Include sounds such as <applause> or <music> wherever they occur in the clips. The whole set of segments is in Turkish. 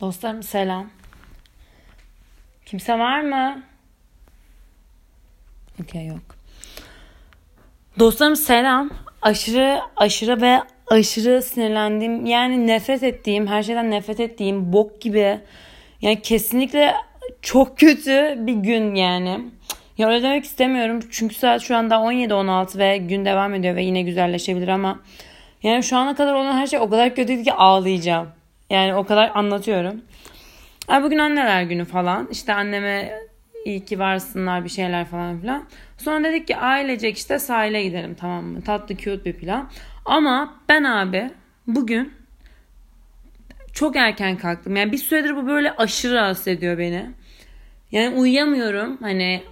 Dostlarım selam. Kimse var mı? Okey yok. Dostlarım selam. Aşırı aşırı ve aşırı sinirlendiğim yani nefret ettiğim her şeyden nefret ettiğim bok gibi yani kesinlikle çok kötü bir gün yani. Ya öyle demek istemiyorum çünkü saat şu anda 17-16 ve gün devam ediyor ve yine güzelleşebilir ama yani şu ana kadar olan her şey o kadar kötüydü ki ağlayacağım. Yani o kadar anlatıyorum. Ay bugün anneler günü falan. İşte anneme iyi ki varsınlar bir şeyler falan filan. Sonra dedik ki ailecek işte sahile gidelim tamam mı? Tatlı cute bir plan. Ama ben abi bugün çok erken kalktım. Yani bir süredir bu böyle aşırı rahatsız ediyor beni. Yani uyuyamıyorum. Hani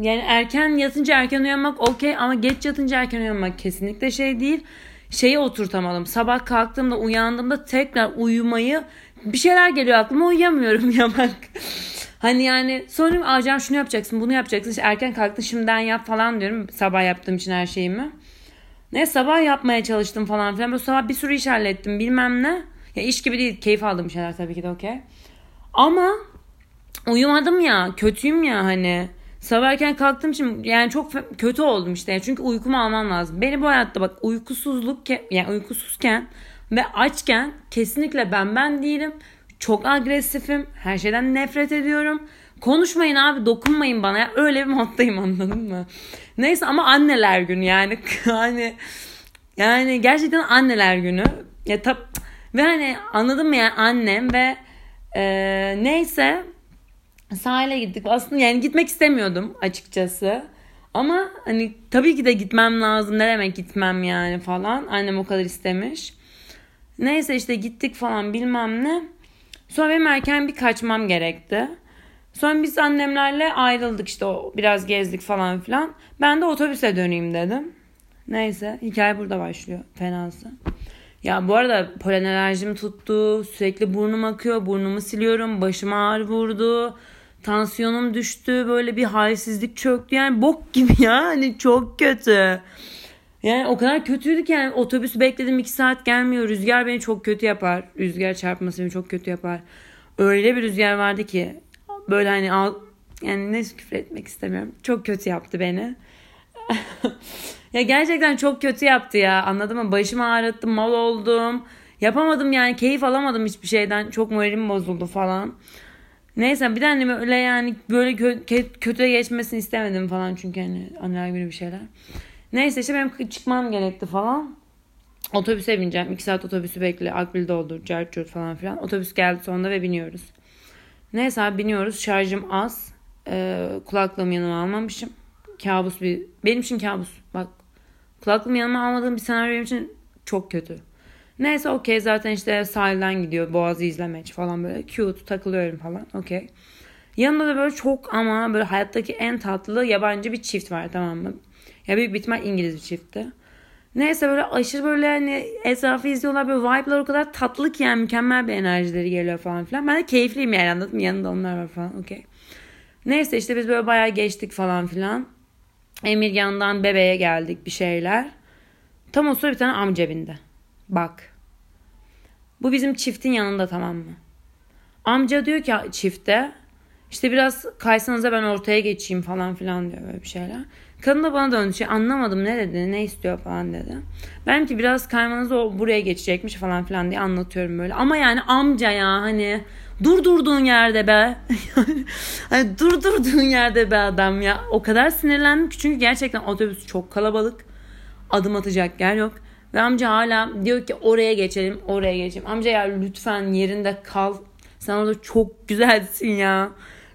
yani erken yatınca erken uyanmak okey ama geç yatınca erken uyanmak kesinlikle şey değil. Şeyi oturtamadım. Sabah kalktığımda uyandığımda tekrar uyumayı bir şeyler geliyor aklıma uyuyamıyorum <laughs> ya bak. Hani yani sonra Acan şunu yapacaksın bunu yapacaksın işte erken kalktın şimdiden yap falan diyorum sabah yaptığım için her şeyimi. Ne sabah yapmaya çalıştım falan filan böyle sabah bir sürü iş hallettim bilmem ne. Ya iş gibi değil keyif aldığım şeyler tabii ki de okey. Ama uyumadım ya kötüyüm ya hani. Sabah erken kalktığım için yani çok kötü oldum işte. Çünkü uykumu almam lazım. Beni bu hayatta bak uykusuzluk yani uykusuzken ve açken kesinlikle ben ben değilim. Çok agresifim. Her şeyden nefret ediyorum. Konuşmayın abi dokunmayın bana. Öyle bir moddayım anladın mı? Neyse ama anneler günü yani. <laughs> hani yani gerçekten anneler günü. Ya tab ve hani anladın mı yani annem ve e, neyse sahile gittik. Aslında yani gitmek istemiyordum açıkçası. Ama hani tabii ki de gitmem lazım. Ne demek gitmem yani falan. Annem o kadar istemiş. Neyse işte gittik falan bilmem ne. Sonra benim erken bir kaçmam gerekti. Sonra biz annemlerle ayrıldık işte o biraz gezdik falan filan. Ben de otobüse döneyim dedim. Neyse hikaye burada başlıyor fenası. Ya bu arada polen alerjim tuttu. Sürekli burnum akıyor. Burnumu siliyorum. Başıma ağrı vurdu. Tansiyonum düştü. Böyle bir halsizlik çöktü. Yani bok <laughs> gibi ya. Hani çok kötü. Yani o kadar kötüydü ki yani otobüsü bekledim iki saat gelmiyor. Rüzgar beni çok kötü yapar. Rüzgar çarpması beni çok kötü yapar. Öyle bir rüzgar vardı ki böyle hani al, yani ne küfür etmek istemiyorum. Çok kötü yaptı beni. <laughs> ya gerçekten çok kötü yaptı ya. Anladın mı? Başımı ağrıttım, mal oldum. Yapamadım yani keyif alamadım hiçbir şeyden. Çok moralim bozuldu falan. Neyse bir de anneme öyle yani böyle kö- kötüye geçmesini istemedim falan çünkü hani anneler günü bir şeyler. Neyse işte benim çıkmam gerekti falan. Otobüse bineceğim. 2 saat otobüsü bekle. Akbil doldur. Carcut falan filan. Otobüs geldi sonunda ve biniyoruz. Neyse abi biniyoruz. Şarjım az. Ee, kulaklığımı yanıma almamışım. Kabus bir... Benim için kabus. Bak kulaklığımı yanıma almadığım bir senaryo benim için çok kötü. Neyse okey zaten işte sahilden gidiyor. Boğazı izlemeç falan böyle. Cute takılıyorum falan. Okey. Yanında da böyle çok ama böyle hayattaki en tatlı yabancı bir çift var tamam mı? Ya bir ihtimal İngiliz bir çiftti. Neyse böyle aşırı böyle hani etrafı izliyorlar böyle vibe'lar o kadar tatlı ki yani mükemmel bir enerjileri geliyor falan filan. Ben de keyifliyim yani anladın mı? Yanında onlar var falan okey. Neyse işte biz böyle bayağı geçtik falan filan. Emir yandan bebeğe geldik bir şeyler. Tam o sırada bir tane amca bindi. Bak. Bu bizim çiftin yanında tamam mı? Amca diyor ki çifte işte biraz kaysanıza ben ortaya geçeyim falan filan diyor böyle bir şeyler. Kadın da bana döndü şey anlamadım ne dedi ne istiyor falan dedi. Ben ki biraz kaymanız o buraya geçecekmiş falan filan diye anlatıyorum böyle. Ama yani amca ya hani dur durduğun yerde be. <laughs> hani dur durduğun yerde be adam ya. O kadar sinirlendim ki çünkü gerçekten otobüs çok kalabalık. Adım atacak yer yok. Ve amca hala diyor ki oraya geçelim oraya geçelim. Amca ya lütfen yerinde kal. Sen orada çok güzelsin ya.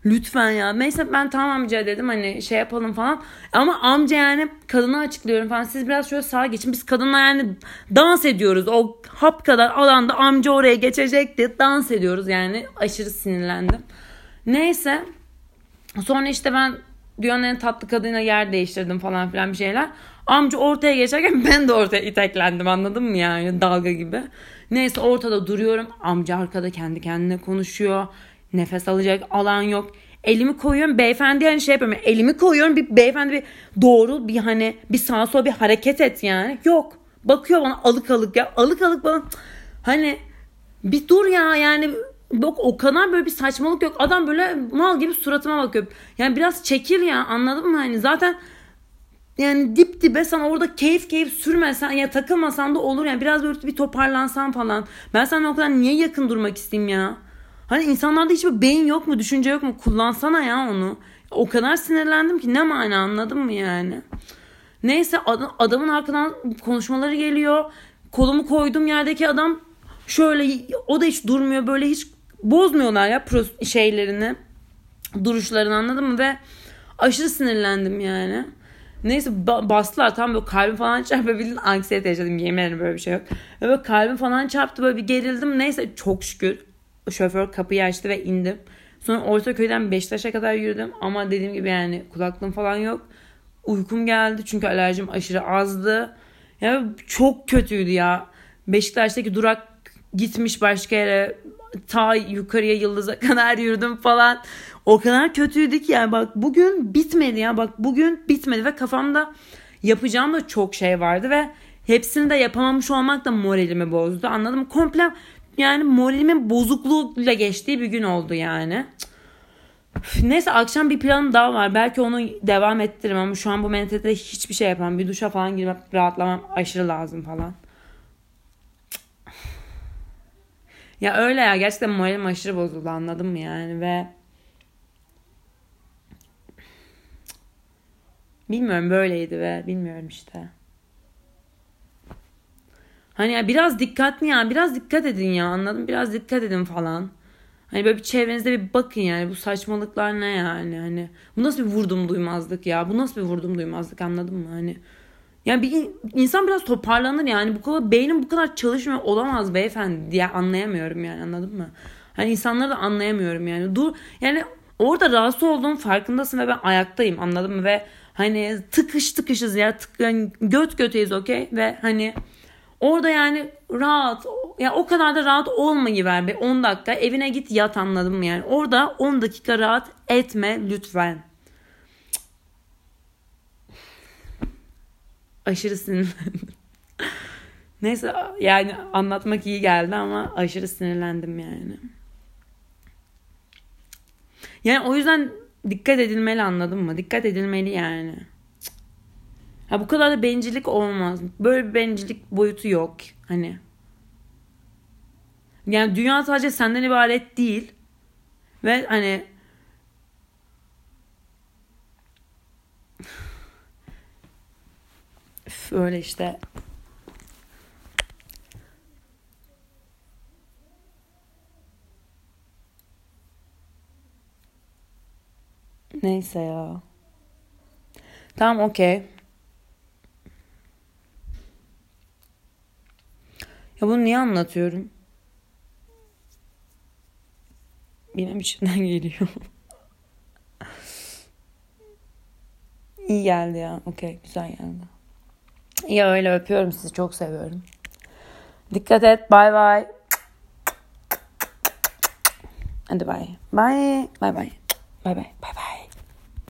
Lütfen ya. Neyse ben tamam amca dedim hani şey yapalım falan. Ama amca yani kadına açıklıyorum falan. Siz biraz şöyle sağa geçin. Biz kadınla yani dans ediyoruz. O hap kadar alanda amca oraya geçecekti. Dans ediyoruz yani. Aşırı sinirlendim. Neyse. Sonra işte ben dünyanın en tatlı kadına yer değiştirdim falan filan bir şeyler. Amca ortaya geçerken <laughs> ben de ortaya iteklendim anladın mı yani dalga gibi. Neyse ortada duruyorum. Amca arkada kendi kendine konuşuyor. Nefes alacak alan yok. Elimi koyuyorum beyefendi hani şey yapıyorum. Elimi koyuyorum bir beyefendi bir doğru bir hani bir sağa sola bir hareket et yani. Yok. Bakıyor bana alık alık ya. Alık alık bana hani bir dur ya yani Yok o kadar böyle bir saçmalık yok. Adam böyle mal gibi suratıma bakıyor. Yani biraz çekil ya anladın mı? Hani zaten yani dip dibe sen orada keyif keyif sürmesen ya takılmasan da olur yani biraz böyle bir toparlansan falan. Ben sana o kadar niye yakın durmak isteyeyim ya? Hani insanlarda hiçbir beyin yok mu, düşünce yok mu? Kullansana ya onu. O kadar sinirlendim ki ne mana anladın mı yani? Neyse adamın arkadan konuşmaları geliyor. Kolumu koydum yerdeki adam şöyle o da hiç durmuyor böyle hiç bozmuyorlar ya şeylerini duruşlarını anladın mı ve aşırı sinirlendim yani. Neyse bastılar tam böyle kalbim falan çarptı. Bildiğin anksiyete yaşadım yemin ederim böyle bir şey yok. Böyle kalbim falan çarptı böyle bir gerildim. Neyse çok şükür şoför kapıyı açtı ve indim. Sonra Ortaköy'den Beşiktaş'a kadar yürüdüm. Ama dediğim gibi yani kulaklığım falan yok. Uykum geldi çünkü alerjim aşırı azdı. Yani çok kötüydü ya. Beşiktaş'taki durak gitmiş başka yere. Ta yukarıya Yıldız'a <laughs> kadar yürüdüm falan. O kadar kötüydü ki yani bak bugün bitmedi ya. Bak bugün bitmedi ve kafamda yapacağım da çok şey vardı ve hepsini de yapamamış olmak da moralimi bozdu. Anladım mı? Komple yani moralimin bozukluğuyla geçtiği bir gün oldu yani. Neyse akşam bir planım daha var. Belki onu devam ettiririm ama şu an bu mentalitede hiçbir şey yapamam. Bir duşa falan girmek rahatlamam aşırı lazım falan. Ya öyle ya gerçekten moralim aşırı bozuldu anladın mı yani ve bilmiyorum böyleydi ve bilmiyorum işte. Hani ya biraz dikkatli ya biraz dikkat edin ya anladın biraz dikkat edin falan. Hani böyle bir çevrenizde bir bakın yani bu saçmalıklar ne yani hani bu nasıl bir vurdum duymazlık ya bu nasıl bir vurdum duymazlık anladın mı hani yani bir insan biraz toparlanır yani bu kadar beynim bu kadar çalışmıyor olamaz beyefendi diye anlayamıyorum yani anladın mı? Hani insanları da anlayamıyorum yani. Dur yani orada rahatsız olduğum farkındasın ve ben ayaktayım anladın mı? Ve hani tıkış tıkışız ya tık, yani göt göteyiz okey ve hani orada yani rahat ya o kadar da rahat olmayı ver be 10 dakika evine git yat anladın mı yani. Orada 10 dakika rahat etme lütfen. aşırı sinirlendim. <laughs> Neyse yani anlatmak iyi geldi ama aşırı sinirlendim yani. Yani o yüzden dikkat edilmeli anladın mı? Dikkat edilmeli yani. Ha bu kadar da bencillik olmaz. Böyle bir bencillik boyutu yok. Hani. Yani dünya sadece senden ibaret değil. Ve hani <sighs> öyle işte. Neyse ya. Tamam okey. Ya bunu niye anlatıyorum? Benim içimden <laughs> geliyor. İyi geldi ya. Okey güzel geldi. Ya öyle öpüyorum sizi çok seviyorum. Dikkat et. Bay bay. Hadi bay. Bay. Bay bay. Bay bay. Bay bay.